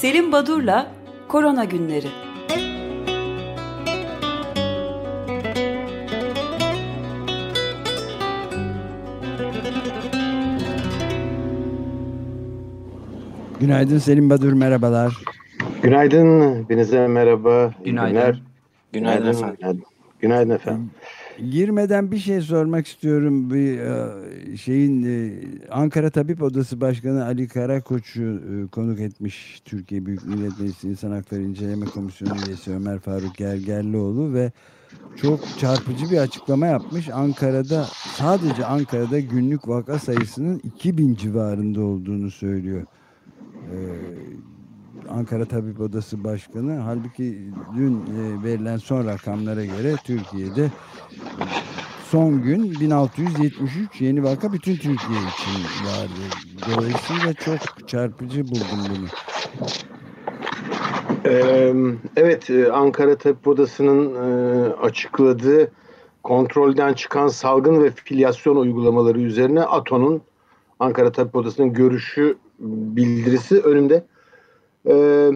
Selim Badur'la Korona Günleri. Günaydın Selim Badur, merhabalar. Günaydın, hepinize merhaba. Günaydın. Günler. Günaydın, efendim. Günaydın, günaydın efendim. Girmeden bir şey sormak istiyorum. Bir e, şeyin e, Ankara Tabip Odası Başkanı Ali Karakoç'u e, konuk etmiş Türkiye Büyük Millet Meclisi İnsan Hakları İnceleme Komisyonu üyesi Ömer Faruk Gergerlioğlu ve çok çarpıcı bir açıklama yapmış. Ankara'da sadece Ankara'da günlük vaka sayısının 2000 civarında olduğunu söylüyor. Ankara Tabip Odası Başkanı. Halbuki dün e, verilen son rakamlara göre Türkiye'de son gün 1673 yeni vaka bütün Türkiye için vardı. Dolayısıyla çok çarpıcı buldum bunu. Evet, e, Ankara Tabip Odası'nın e, açıkladığı kontrolden çıkan salgın ve filyasyon uygulamaları üzerine ATO'nun Ankara Tabip Odası'nın görüşü bildirisi önümde. Ee,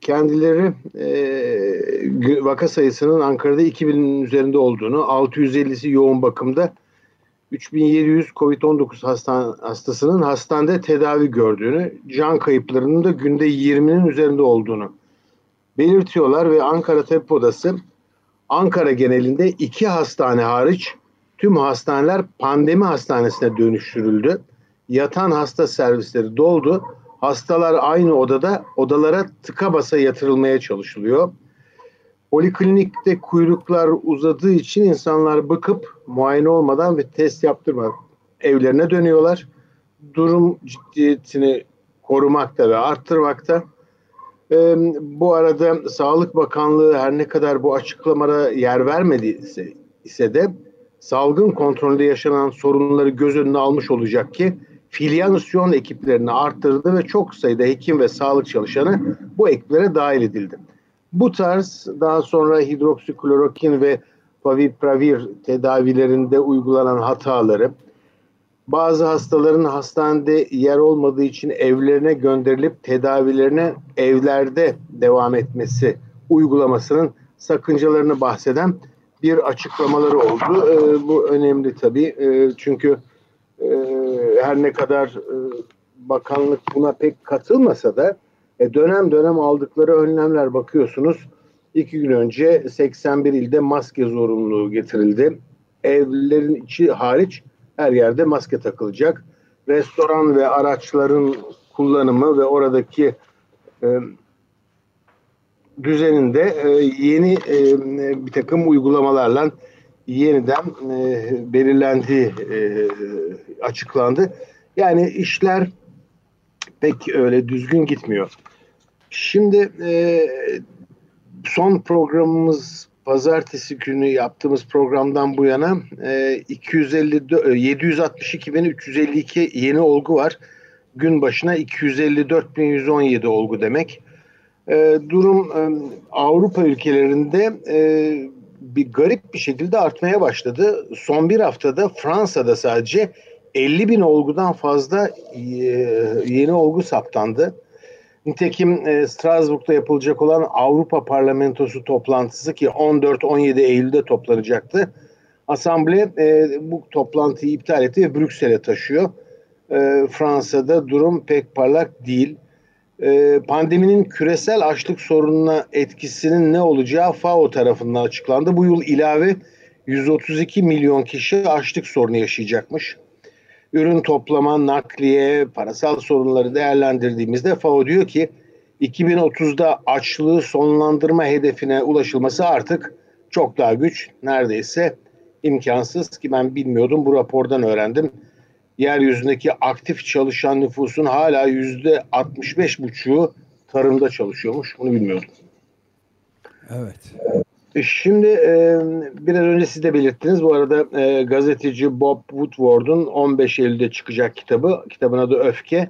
kendileri e, vaka sayısının Ankara'da 2000'in üzerinde olduğunu, 650'si yoğun bakımda, 3700 COVID-19 hastan, hastasının hastanede tedavi gördüğünü, can kayıplarının da günde 20'nin üzerinde olduğunu belirtiyorlar ve Ankara Tabip Odası Ankara genelinde iki hastane hariç tüm hastaneler pandemi hastanesine dönüştürüldü. Yatan hasta servisleri doldu Hastalar aynı odada odalara tıka basa yatırılmaya çalışılıyor. Poliklinikte kuyruklar uzadığı için insanlar bıkıp muayene olmadan ve test yaptırmadan evlerine dönüyorlar. Durum ciddiyetini korumakta ve arttırmakta. Ee, bu arada Sağlık Bakanlığı her ne kadar bu açıklamalara yer vermediyse ise de salgın kontrolünde yaşanan sorunları göz önüne almış olacak ki filyasyon ekiplerini arttırdı ve çok sayıda hekim ve sağlık çalışanı bu ekiplere dahil edildi. Bu tarz daha sonra hidroksiklorokin ve favipravir tedavilerinde uygulanan hataları, bazı hastaların hastanede yer olmadığı için evlerine gönderilip tedavilerine evlerde devam etmesi uygulamasının sakıncalarını bahseden bir açıklamaları oldu. Ee, bu önemli tabii. Ee, çünkü e, her ne kadar e, bakanlık buna pek katılmasa da e, dönem dönem aldıkları önlemler bakıyorsunuz. İki gün önce 81 ilde maske zorunluluğu getirildi. Evlerin içi hariç her yerde maske takılacak. Restoran ve araçların kullanımı ve oradaki e, düzeninde e, yeni e, bir takım uygulamalarla yeniden e, belirlendiği e, açıklandı. Yani işler pek öyle düzgün gitmiyor. Şimdi e, son programımız pazartesi günü yaptığımız programdan bu yana e, 250 762.352 yeni olgu var. Gün başına 254.117 olgu demek. E, durum e, Avrupa ülkelerinde e, bir garip bir şekilde artmaya başladı. Son bir haftada Fransa'da sadece 50 bin olgudan fazla e, yeni olgu saptandı. Nitekim e, Strasbourg'da yapılacak olan Avrupa Parlamentosu toplantısı ki 14-17 Eylül'de toplanacaktı. Asamble e, bu toplantıyı iptal etti ve Brüksel'e taşıyor. Fransa'da durum pek parlak değil. Pandeminin küresel açlık sorununa etkisinin ne olacağı FAO tarafından açıklandı. Bu yıl ilave 132 milyon kişi açlık sorunu yaşayacakmış ürün toplama, nakliye, parasal sorunları değerlendirdiğimizde FAO diyor ki 2030'da açlığı sonlandırma hedefine ulaşılması artık çok daha güç. Neredeyse imkansız ki ben bilmiyordum bu rapordan öğrendim. Yeryüzündeki aktif çalışan nüfusun hala yüzde 65,5'u tarımda çalışıyormuş. Bunu bilmiyordum. Evet. E, şimdi e, biraz önce siz de belirttiniz. Bu arada e, gazeteci Bob Woodward'un 15 Eylül'de çıkacak kitabı. Kitabın adı Öfke.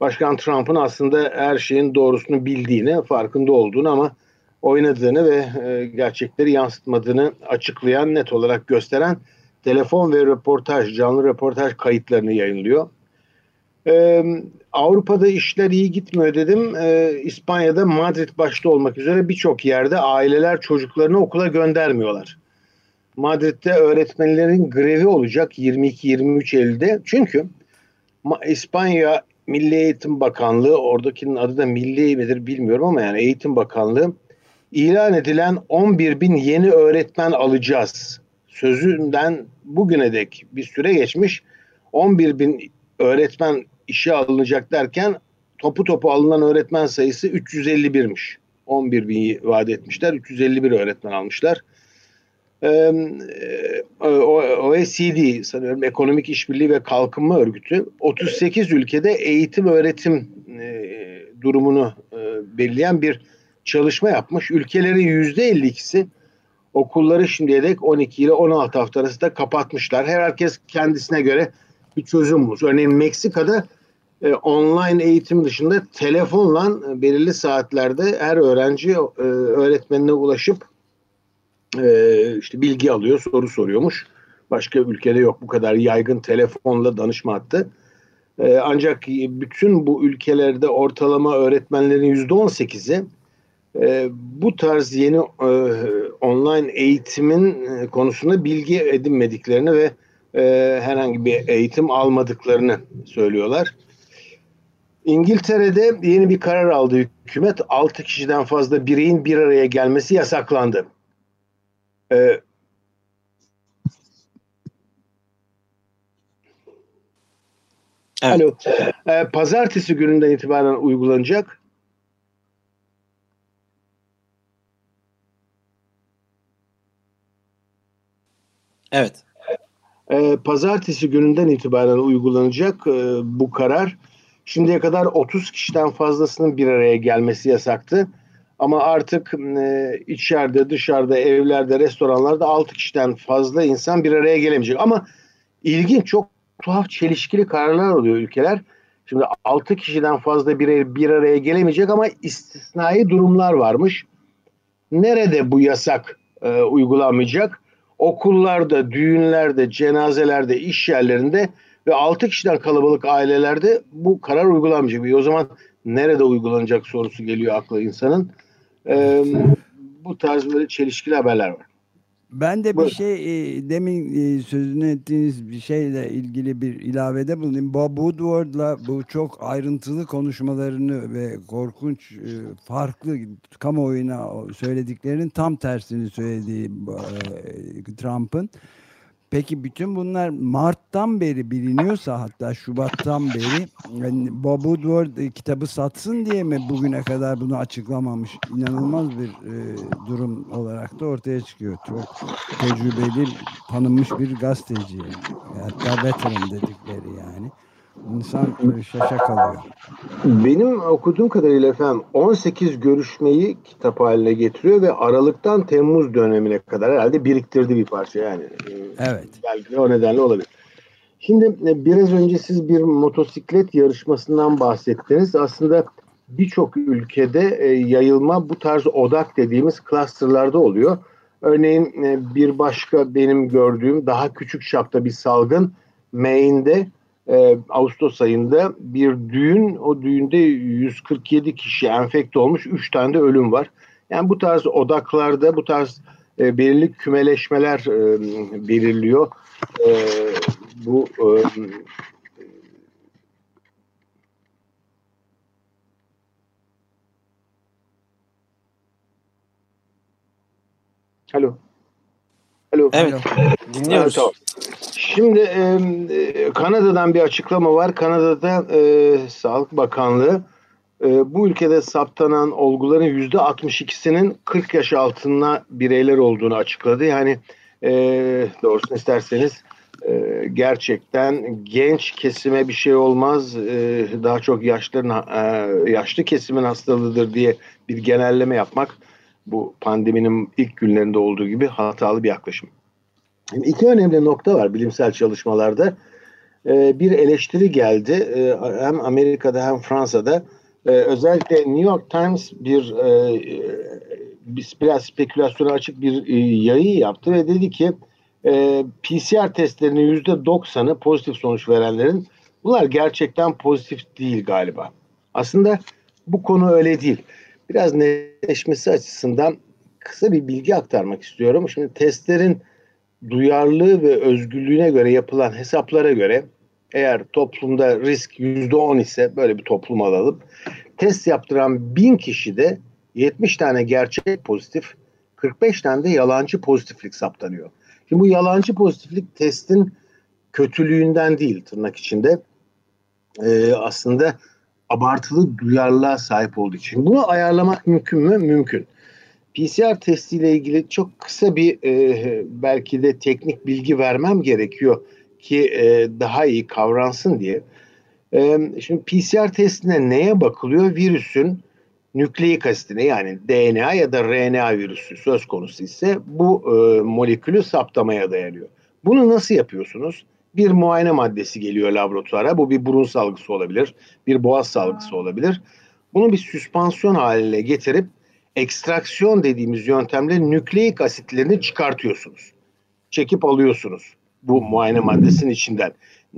Başkan Trump'ın aslında her şeyin doğrusunu bildiğini, farkında olduğunu ama oynadığını ve e, gerçekleri yansıtmadığını açıklayan, net olarak gösteren telefon ve röportaj, canlı röportaj kayıtlarını yayınlıyor. Ee, Avrupa'da işler iyi gitmiyor dedim. Ee, İspanya'da Madrid başta olmak üzere birçok yerde aileler çocuklarını okula göndermiyorlar. Madrid'de öğretmenlerin grevi olacak 22-23 Eylül'de. Çünkü İspanya Milli Eğitim Bakanlığı, oradakinin adı da Milli midir bilmiyorum ama yani Eğitim Bakanlığı ilan edilen 11 bin yeni öğretmen alacağız. Sözünden bugüne dek bir süre geçmiş. 11 bin öğretmen işe alınacak derken topu topu alınan öğretmen sayısı 351'miş. 11 bin vaat etmişler. 351 öğretmen almışlar. OECD sanıyorum Ekonomik İşbirliği ve Kalkınma Örgütü 38 ülkede eğitim öğretim durumunu belirleyen bir çalışma yapmış. Ülkelerin %52'si okulları şimdiye dek 12 ile 16 hafta arasında kapatmışlar. Herkes kendisine göre bir çözüm bulmuş. Örneğin Meksika'da e, online eğitim dışında telefonla e, belirli saatlerde her öğrenci e, öğretmenine ulaşıp e, işte bilgi alıyor, soru soruyormuş. Başka ülkede yok bu kadar yaygın telefonla danışma hattı. E, ancak bütün bu ülkelerde ortalama öğretmenlerin yüzde on sekizi e, bu tarz yeni e, online eğitimin e, konusunda bilgi edinmediklerini ve e, herhangi bir eğitim almadıklarını söylüyorlar. İngiltere'de yeni bir karar aldı hükümet. 6 kişiden fazla bireyin bir araya gelmesi yasaklandı. Ee, evet. Alo. Ee, pazartesi gününden itibaren uygulanacak. Evet. Ee, pazartesi gününden itibaren uygulanacak e, bu karar. Şimdiye kadar 30 kişiden fazlasının bir araya gelmesi yasaktı. Ama artık e, içeride, dışarıda, evlerde, restoranlarda 6 kişiden fazla insan bir araya gelemeyecek. Ama ilginç, çok tuhaf, çelişkili kararlar oluyor ülkeler. Şimdi 6 kişiden fazla bir, bir araya gelemeyecek ama istisnai durumlar varmış. Nerede bu yasak e, uygulanmayacak? Okullarda, düğünlerde, cenazelerde, iş yerlerinde ve 6 kişiden kalabalık ailelerde bu karar uygulanmayacak. O zaman nerede uygulanacak sorusu geliyor akla insanın. Ee, bu tarz böyle çelişkili haberler var. Ben de bir şey e, demin e, sözünü ettiğiniz bir şeyle ilgili bir ilavede bulunayım. Bob Woodward'la bu çok ayrıntılı konuşmalarını ve korkunç e, farklı kamuoyuna söylediklerinin tam tersini söylediği e, Trump'ın Peki bütün bunlar Mart'tan beri biliniyorsa hatta Şubat'tan beri yani Bob Woodward e, kitabı satsın diye mi bugüne kadar bunu açıklamamış? İnanılmaz bir e, durum olarak da ortaya çıkıyor. Çok tecrübeli, tanınmış bir gazeteci. Hatta veteran dedikleri yani. İnsan şaşa kalıyor. Benim okuduğum kadarıyla efendim 18 görüşmeyi kitap haline getiriyor ve Aralık'tan Temmuz dönemine kadar herhalde biriktirdi bir parça yani. Evet. Belki o nedenle olabilir. Şimdi e, biraz önce siz bir motosiklet yarışmasından bahsettiniz. Aslında birçok ülkede e, yayılma bu tarz odak dediğimiz clusterlarda oluyor. Örneğin e, bir başka benim gördüğüm daha küçük çapta bir salgın Maine'de e, Ağustos ayında bir düğün. O düğünde 147 kişi enfekte olmuş. 3 tane de ölüm var. Yani bu tarz odaklarda bu tarz e, belirli kümeleşmeler e, belirliyor. E, bu e, Alo. Alo. Evet. Dinliyoruz. Evet, Şimdi e, Kanada'dan bir açıklama var. Kanada'da e, Sağlık Bakanlığı e, bu ülkede saptanan olguların yüzde 62'sinin 40 yaş altında bireyler olduğunu açıkladı. Yani e, doğrusunu isterseniz e, gerçekten genç kesime bir şey olmaz. E, daha çok yaşların e, yaşlı kesimin hastalığıdır diye bir genelleme yapmak bu pandeminin ilk günlerinde olduğu gibi hatalı bir yaklaşım. İki önemli nokta var bilimsel çalışmalarda. Ee, bir eleştiri geldi ee, hem Amerika'da hem Fransa'da. Ee, özellikle New York Times bir, e, bir biraz spekülasyona açık bir e, yayın yaptı ve dedi ki e, PCR testlerinin yüzde doksanı pozitif sonuç verenlerin Bunlar gerçekten pozitif değil galiba. Aslında bu konu öyle değil. Biraz netleşmesi açısından kısa bir bilgi aktarmak istiyorum. Şimdi testlerin duyarlılığı ve özgürlüğüne göre yapılan hesaplara göre eğer toplumda risk %10 ise böyle bir toplum alalım. Test yaptıran bin kişide 70 tane gerçek pozitif, 45 tane de yalancı pozitiflik saptanıyor. Şimdi bu yalancı pozitiflik testin kötülüğünden değil tırnak içinde e, aslında abartılı duyarlılığa sahip olduğu için. Bunu ayarlamak mümkün mü? Mümkün. PCR testiyle ilgili çok kısa bir e, belki de teknik bilgi vermem gerekiyor ki e, daha iyi kavransın diye. E, şimdi PCR testine neye bakılıyor? Virüsün nükleik asitine yani DNA ya da RNA virüsü söz konusu ise bu e, molekülü saptamaya dayanıyor. Bunu nasıl yapıyorsunuz? Bir muayene maddesi geliyor laboratuvara. Bu bir burun salgısı olabilir, bir boğaz salgısı olabilir. Bunu bir süspansiyon haline getirip ekstraksiyon dediğimiz yöntemle nükleik asitlerini çıkartıyorsunuz. Çekip alıyorsunuz bu muayene maddesinin içinden.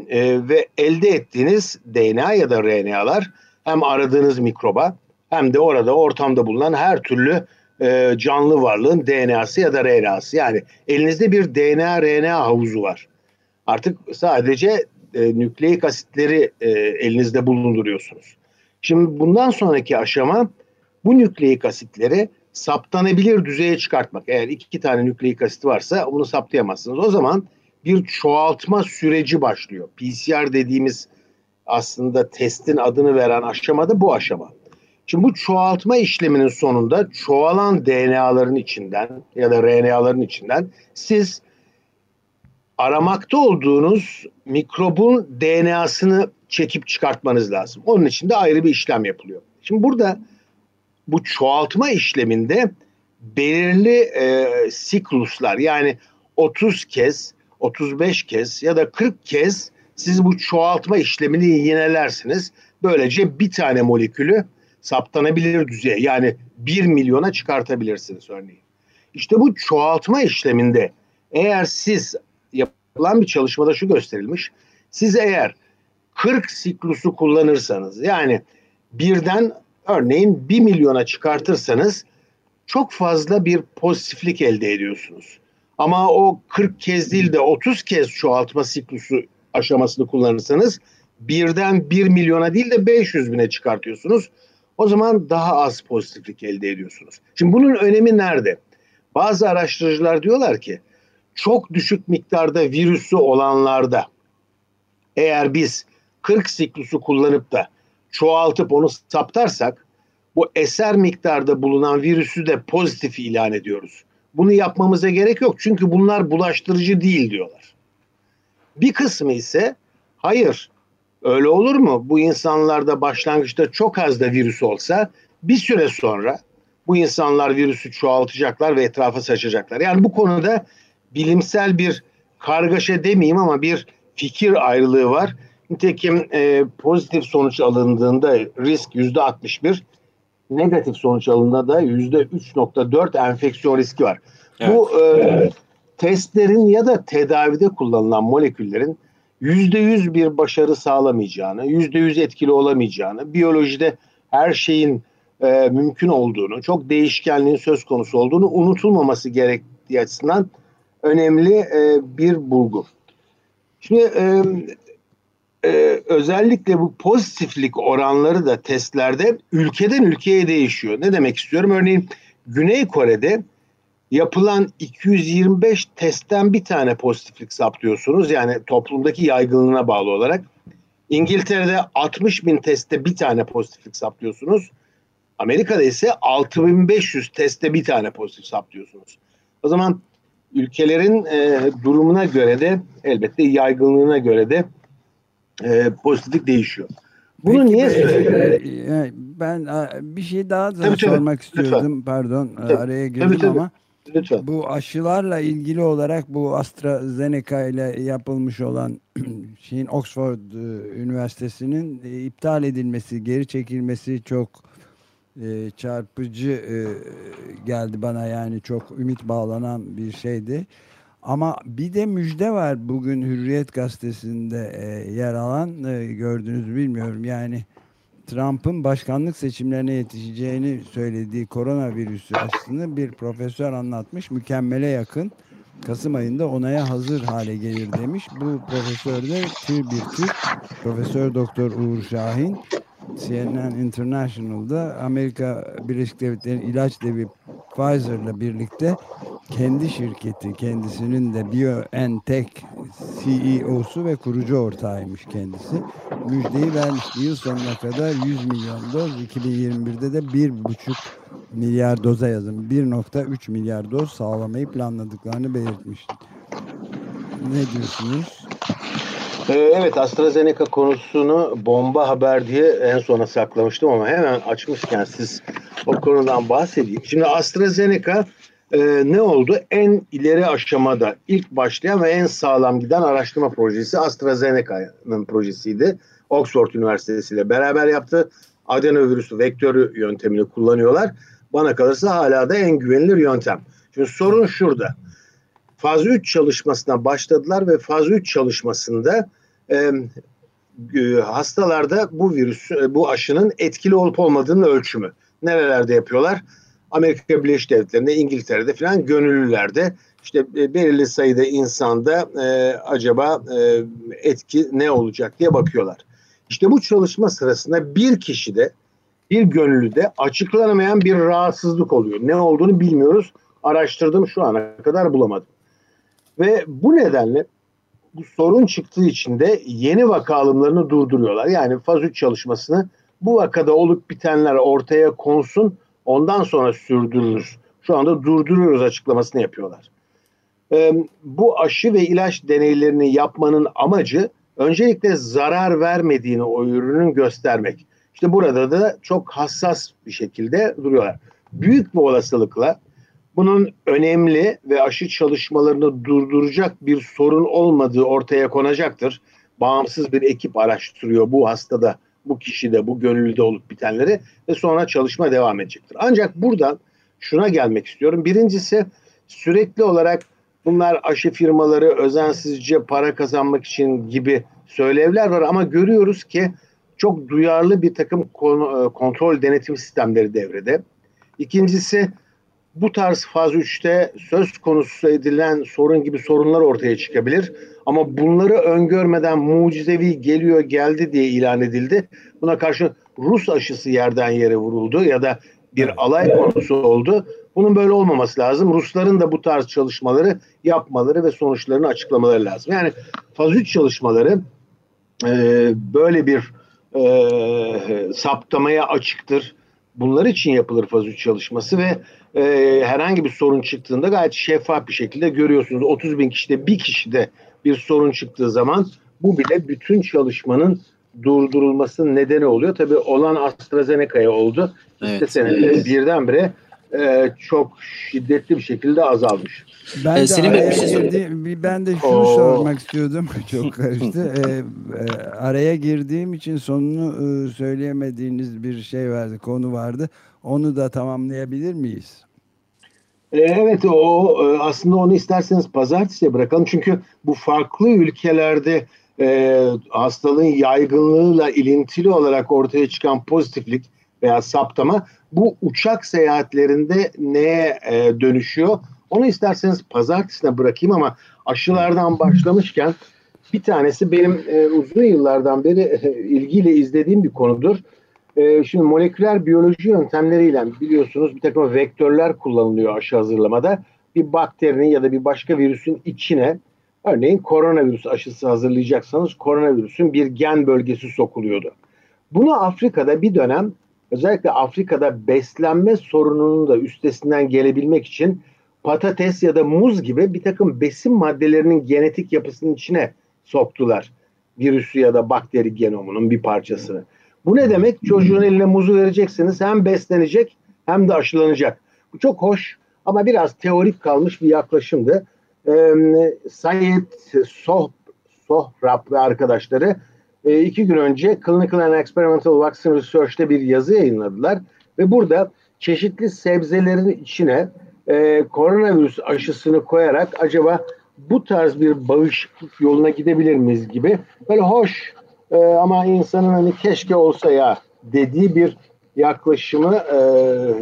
E, ve elde ettiğiniz DNA ya da RNA'lar hem aradığınız mikroba hem de orada ortamda bulunan her türlü e, canlı varlığın DNA'sı ya da RNA'sı. Yani elinizde bir DNA RNA havuzu var. Artık sadece e, nükleik asitleri e, elinizde bulunduruyorsunuz. Şimdi bundan sonraki aşama bu nükleik asitleri saptanabilir düzeye çıkartmak. Eğer iki tane nükleik asit varsa bunu saptayamazsınız. O zaman bir çoğaltma süreci başlıyor. PCR dediğimiz aslında testin adını veren aşamada bu aşama. Şimdi bu çoğaltma işleminin sonunda çoğalan DNA'ların içinden ya da RNA'ların içinden siz aramakta olduğunuz mikrobun DNA'sını çekip çıkartmanız lazım. Onun için de ayrı bir işlem yapılıyor. Şimdi burada bu çoğaltma işleminde belirli e, sikluslar yani 30 kez, 35 kez ya da 40 kez siz bu çoğaltma işlemini yinelersiniz. Böylece bir tane molekülü saptanabilir düzeye yani 1 milyona çıkartabilirsiniz örneğin. İşte bu çoğaltma işleminde eğer siz yapılan bir çalışmada şu gösterilmiş. Siz eğer 40 siklusu kullanırsanız yani birden örneğin 1 milyona çıkartırsanız çok fazla bir pozitiflik elde ediyorsunuz. Ama o 40 kez değil de 30 kez çoğaltma siklusu aşamasını kullanırsanız birden 1 milyona değil de 500 bine çıkartıyorsunuz. O zaman daha az pozitiflik elde ediyorsunuz. Şimdi bunun önemi nerede? Bazı araştırıcılar diyorlar ki çok düşük miktarda virüsü olanlarda eğer biz 40 siklusu kullanıp da çoğaltıp onu saptarsak bu eser miktarda bulunan virüsü de pozitif ilan ediyoruz. Bunu yapmamıza gerek yok çünkü bunlar bulaştırıcı değil diyorlar. Bir kısmı ise hayır öyle olur mu? Bu insanlarda başlangıçta çok az da virüs olsa bir süre sonra bu insanlar virüsü çoğaltacaklar ve etrafa saçacaklar. Yani bu konuda bilimsel bir kargaşa demeyeyim ama bir fikir ayrılığı var. Nitekim e, pozitif sonuç alındığında risk yüzde 61, negatif sonuç alındığında da yüzde 3.4 enfeksiyon riski var. Evet. Bu e, testlerin ya da tedavide kullanılan moleküllerin yüzde yüz bir başarı sağlamayacağını, yüzde yüz etkili olamayacağını, biyolojide her şeyin e, mümkün olduğunu, çok değişkenliğin söz konusu olduğunu unutulmaması gerektiği açısından önemli e, bir bulgu. Şimdi e, e, özellikle bu pozitiflik oranları da testlerde ülkeden ülkeye değişiyor. Ne demek istiyorum? Örneğin Güney Kore'de yapılan 225 testten bir tane pozitiflik saptıyorsunuz. Yani toplumdaki yaygınlığına bağlı olarak. İngiltere'de 60 bin testte bir tane pozitiflik saptıyorsunuz. Amerika'da ise 6500 testte bir tane pozitif saptıyorsunuz. O zaman ülkelerin e, durumuna göre de elbette yaygınlığına göre de e, pozitiflik değişiyor. Bunu Peki, niye söylüyorum? Ben bir şey daha da tabii, sormak tabii. istiyordum. Lütfen. Pardon tabii. araya girdim tabii, tabii. ama Lütfen. bu aşılarla ilgili olarak bu AstraZeneca ile yapılmış olan şeyin Oxford Üniversitesi'nin iptal edilmesi, geri çekilmesi çok e, çarpıcı e, geldi bana yani çok ümit bağlanan bir şeydi. Ama bir de müjde var bugün Hürriyet gazetesinde e, yer alan e, gördünüz bilmiyorum yani Trump'ın başkanlık seçimlerine yetişeceğini söylediği koronavirüsü aslında bir profesör anlatmış mükemmele yakın Kasım ayında onaya hazır hale gelir demiş. Bu profesör de bir Türk Profesör Doktor Uğur Şahin CNN International'da Amerika Birleşik Devletleri ilaç devi Pfizer'la birlikte kendi şirketi kendisinin de BioNTech CEO'su ve kurucu ortağıymış kendisi. Müjdeyi vermişti. Yıl sonuna kadar 100 milyon doz 2021'de de 1,5 milyar doza yazın. 1.3 milyar doz sağlamayı planladıklarını belirtmişti. Ne diyorsunuz? Ee, evet AstraZeneca konusunu bomba haber diye en sona saklamıştım ama hemen açmışken siz o konudan bahsedeyim. Şimdi AstraZeneca e, ne oldu? En ileri aşamada ilk başlayan ve en sağlam giden araştırma projesi AstraZeneca'nın projesiydi. Oxford Üniversitesi ile beraber yaptı. Adenovirüsü vektörü yöntemini kullanıyorlar. Bana kalırsa hala da en güvenilir yöntem. Şimdi sorun şurada faz 3 çalışmasına başladılar ve faz 3 çalışmasında e, hastalarda bu virüs, e, bu aşının etkili olup olmadığının ölçümü. Nerelerde yapıyorlar? Amerika Birleşik Devletleri'nde, İngiltere'de falan gönüllülerde işte e, belirli sayıda insanda e, acaba e, etki ne olacak diye bakıyorlar. İşte bu çalışma sırasında bir kişide bir gönüllüde açıklanamayan bir rahatsızlık oluyor. Ne olduğunu bilmiyoruz. Araştırdım şu ana kadar bulamadım. Ve bu nedenle bu sorun çıktığı için de yeni vaka alımlarını durduruyorlar. Yani faz 3 çalışmasını bu vakada olup bitenler ortaya konsun ondan sonra sürdürürüz. Şu anda durduruyoruz açıklamasını yapıyorlar. Ee, bu aşı ve ilaç deneylerini yapmanın amacı öncelikle zarar vermediğini o ürünün göstermek. İşte burada da çok hassas bir şekilde duruyorlar. Büyük bir olasılıkla bunun önemli ve aşı çalışmalarını durduracak bir sorun olmadığı ortaya konacaktır. Bağımsız bir ekip araştırıyor bu hastada, bu kişide, bu gönüllüde olup bitenleri ve sonra çalışma devam edecektir. Ancak buradan şuna gelmek istiyorum. Birincisi sürekli olarak bunlar aşı firmaları özensizce para kazanmak için gibi söylevler var ama görüyoruz ki çok duyarlı bir takım e, kontrol denetim sistemleri devrede. İkincisi bu tarz faz 3'te söz konusu edilen sorun gibi sorunlar ortaya çıkabilir. Ama bunları öngörmeden mucizevi geliyor geldi diye ilan edildi. Buna karşı Rus aşısı yerden yere vuruldu ya da bir alay konusu oldu. Bunun böyle olmaması lazım. Rusların da bu tarz çalışmaları yapmaları ve sonuçlarını açıklamaları lazım. Yani faz 3 çalışmaları e, böyle bir e, saptamaya açıktır. Bunlar için yapılır faz 3 çalışması ve e, herhangi bir sorun çıktığında gayet şeffaf bir şekilde görüyorsunuz. 30 bin kişide bir kişide bir sorun çıktığı zaman bu bile bütün çalışmanın durdurulmasının nedeni oluyor. Tabii olan AstraZeneca'ya oldu. Evet. İşte senede birdenbire e, çok şiddetli bir şekilde azalmış. Ben ee, de araya şey girdi, ben de şunu Oo. sormak istiyordum. Çok karıştı. ee, e, araya girdiğim için sonunu e, söyleyemediğiniz bir şey vardı, konu vardı. Onu da tamamlayabilir miyiz? Ee, evet o e, aslında onu isterseniz pazartesiye bırakalım. Çünkü bu farklı ülkelerde e, hastalığın yaygınlığıyla ilintili olarak ortaya çıkan pozitiflik veya saptama bu uçak seyahatlerinde neye e, dönüşüyor? Onu isterseniz pazartesine bırakayım ama aşılardan başlamışken bir tanesi benim e, uzun yıllardan beri e, ilgiyle izlediğim bir konudur. E, şimdi moleküler biyoloji yöntemleriyle biliyorsunuz bir takım vektörler kullanılıyor aşı hazırlamada. Bir bakterinin ya da bir başka virüsün içine örneğin koronavirüs aşısı hazırlayacaksanız koronavirüsün bir gen bölgesi sokuluyordu. Bunu Afrika'da bir dönem özellikle Afrika'da beslenme sorununun da üstesinden gelebilmek için patates ya da muz gibi bir takım besin maddelerinin genetik yapısının içine soktular. Virüsü ya da bakteri genomunun bir parçasını. Bu ne demek? Çocuğun eline muzu vereceksiniz hem beslenecek hem de aşılanacak. Bu çok hoş ama biraz teorik kalmış bir yaklaşımdı. Ee, Sayed Soh, Sohrab ve arkadaşları e, iki gün önce Clinical and Experimental Vaccine Research'te bir yazı yayınladılar. Ve burada çeşitli sebzelerin içine e, koronavirüs aşısını koyarak acaba bu tarz bir bağışıklık yoluna gidebilir miyiz gibi böyle hoş e, ama insanın hani keşke olsa ya dediği bir yaklaşımı e,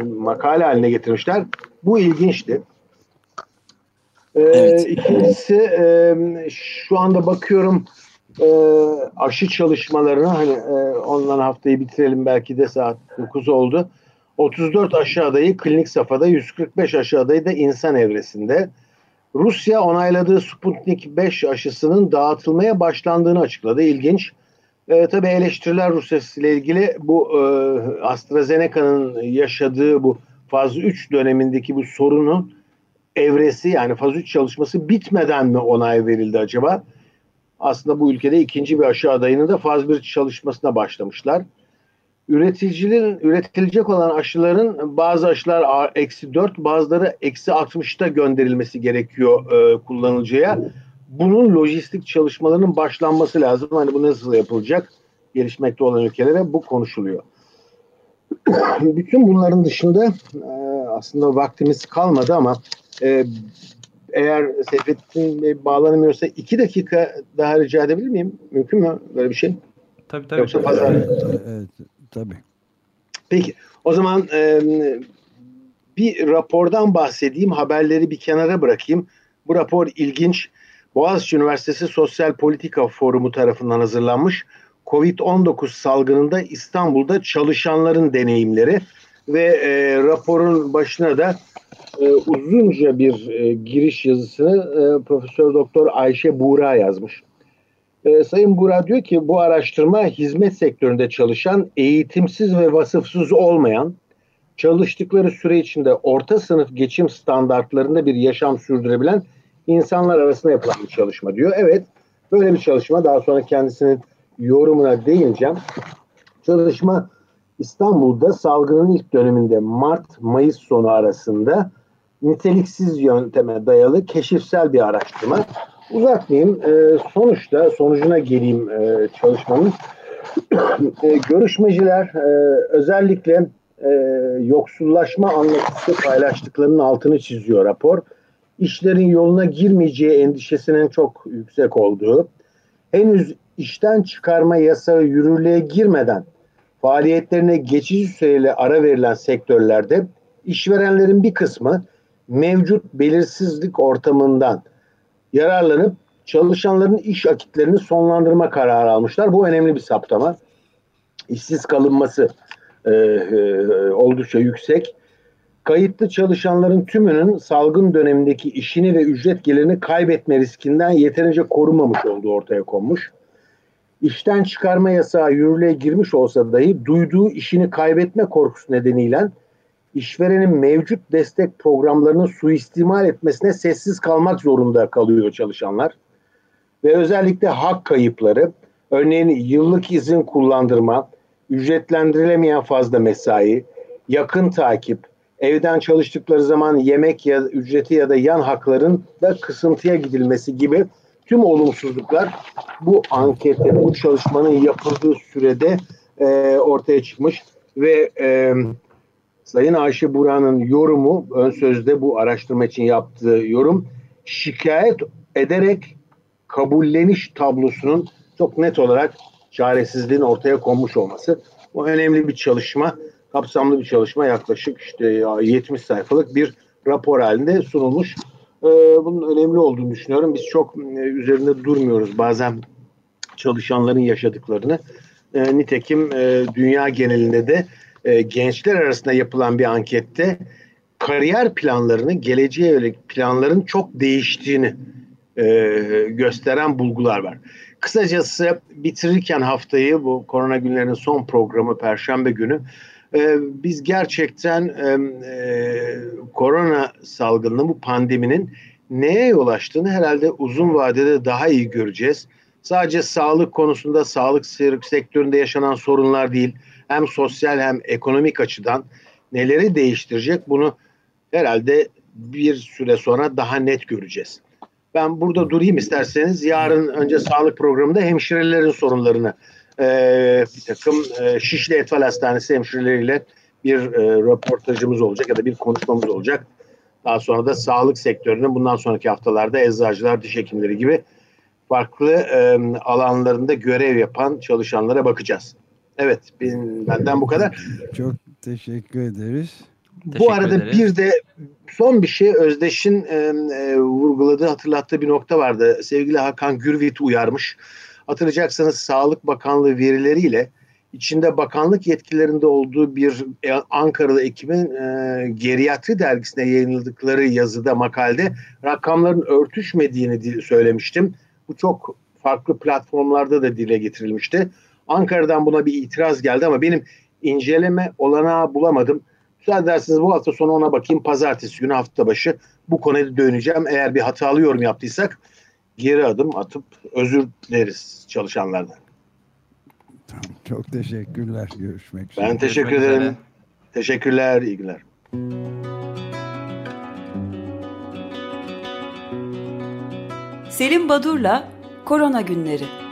makale haline getirmişler. Bu ilginçti. E, evet. İkincisi e, şu anda bakıyorum e, aşı çalışmalarına hani e, ondan haftayı bitirelim belki de saat 9 oldu. 34 aşı adayı klinik safhada, 145 aşı adayı da insan evresinde. Rusya onayladığı Sputnik 5 aşısının dağıtılmaya başlandığını açıkladı. İlginç. E, tabii eleştiriler Rusya ile ilgili bu e, AstraZeneca'nın yaşadığı bu faz 3 dönemindeki bu sorunu evresi yani faz 3 çalışması bitmeden mi onay verildi acaba? Aslında bu ülkede ikinci bir aşı adayının da faz 1 çalışmasına başlamışlar. Üreticinin üretilecek olan aşıların bazı aşılar eksi 4 bazıları eksi 60'ta gönderilmesi gerekiyor e, kullanıcıya. Bunun lojistik çalışmalarının başlanması lazım. Hani bu nasıl yapılacak? Gelişmekte olan ülkelere bu konuşuluyor. Bütün bunların dışında e, aslında vaktimiz kalmadı ama e, eğer Seyfettin Bey bağlanamıyorsa iki dakika daha rica edebilir miyim? Mümkün mü böyle bir şey? Tabii tabii. Yoksa fazla... Evet, tabii. Peki. O zaman e, bir rapordan bahsedeyim. Haberleri bir kenara bırakayım. Bu rapor ilginç. Boğaziçi Üniversitesi Sosyal Politika Forumu tarafından hazırlanmış. Covid-19 salgınında İstanbul'da çalışanların deneyimleri ve e, raporun başına da e, uzunca bir e, giriş yazısını e, Profesör Doktor Ayşe Buğra yazmış. E, Sayın Buğra diyor ki bu araştırma hizmet sektöründe çalışan, eğitimsiz ve vasıfsız olmayan, çalıştıkları süre içinde orta sınıf geçim standartlarında bir yaşam sürdürebilen insanlar arasında yapılan bir çalışma diyor. Evet, böyle bir çalışma. Daha sonra kendisinin yorumuna değineceğim. Çalışma İstanbul'da salgının ilk döneminde Mart-Mayıs sonu arasında niteliksiz yönteme dayalı keşifsel bir araştırma. Uzatmayayım. E, sonuçta sonucuna geleyim e, çalışmanın. e, görüşmeciler e, özellikle e, yoksullaşma anlatısı paylaştıklarının altını çiziyor rapor. İşlerin yoluna girmeyeceği endişesinin çok yüksek olduğu, henüz işten çıkarma yasağı yürürlüğe girmeden faaliyetlerine geçici süreyle ara verilen sektörlerde işverenlerin bir kısmı mevcut belirsizlik ortamından yararlanıp çalışanların iş akitlerini sonlandırma kararı almışlar. Bu önemli bir saptama. İşsiz kalınması e, e, oldukça yüksek. Kayıtlı çalışanların tümünün salgın dönemindeki işini ve ücret gelirini kaybetme riskinden yeterince korunmamış olduğu ortaya konmuş. İşten çıkarma yasağı yürürlüğe girmiş olsa dahi duyduğu işini kaybetme korkusu nedeniyle işverenin mevcut destek programlarını suistimal etmesine sessiz kalmak zorunda kalıyor çalışanlar. Ve özellikle hak kayıpları, örneğin yıllık izin kullandırma, ücretlendirilemeyen fazla mesai, yakın takip, evden çalıştıkları zaman yemek ya ücreti ya da yan hakların da kısıntıya gidilmesi gibi tüm olumsuzluklar bu ankette, bu çalışmanın yapıldığı sürede e, ortaya çıkmış ve e, Sayın Ayşe Buran'ın yorumu ön sözde bu araştırma için yaptığı yorum şikayet ederek kabulleniş tablosunun çok net olarak çaresizliğin ortaya konmuş olması. Bu önemli bir çalışma, kapsamlı bir çalışma yaklaşık işte 70 sayfalık bir rapor halinde sunulmuş. Ee, bunun önemli olduğunu düşünüyorum. Biz çok e, üzerinde durmuyoruz bazen çalışanların yaşadıklarını. Ee, nitekim e, dünya genelinde de e, gençler arasında yapılan bir ankette kariyer planlarını, geleceğe yönelik planların çok değiştiğini gösteren bulgular var. Kısacası bitirirken haftayı bu korona günlerinin son programı Perşembe günü e, biz gerçekten e, korona salgını bu pandeminin neye yol açtığını herhalde uzun vadede daha iyi göreceğiz. Sadece sağlık konusunda, sağlık sektöründe yaşanan sorunlar değil, hem sosyal hem ekonomik açıdan neleri değiştirecek bunu herhalde bir süre sonra daha net göreceğiz. Ben burada durayım isterseniz. Yarın önce sağlık programında hemşirelerin sorunlarını e, bir takım e, Şişli Etfal Hastanesi hemşireleriyle bir e, röportajımız olacak ya da bir konuşmamız olacak. Daha sonra da sağlık sektörünün bundan sonraki haftalarda eczacılar, diş hekimleri gibi farklı e, alanlarında görev yapan çalışanlara bakacağız. Evet, ben, benden bu kadar. Çok teşekkür ederiz. Teşekkür bu arada ederiz. bir de son bir şey Özdeş'in e, e, vurguladığı, hatırlattığı bir nokta vardı. Sevgili Hakan Gürvit uyarmış. Hatırlayacaksanız Sağlık Bakanlığı verileriyle içinde bakanlık yetkilerinde olduğu bir e, Ankaralı ekibin e, Geriatri dergisine yayınladıkları yazıda makalede rakamların örtüşmediğini söylemiştim. Bu çok farklı platformlarda da dile getirilmişti. Ankara'dan buna bir itiraz geldi ama benim inceleme olanağı bulamadım. Müsaade ederseniz bu hafta sonu ona bakayım. Pazartesi günü hafta başı bu konuya döneceğim. Eğer bir hatalı yorum yaptıysak geri adım atıp özür dileriz çalışanlardan. Tamam, çok teşekkürler. Görüşmek üzere. Ben teşekkür Görüşmek ederim. Üzere. Teşekkürler. İyi günler. Selim Badur'la Korona Günleri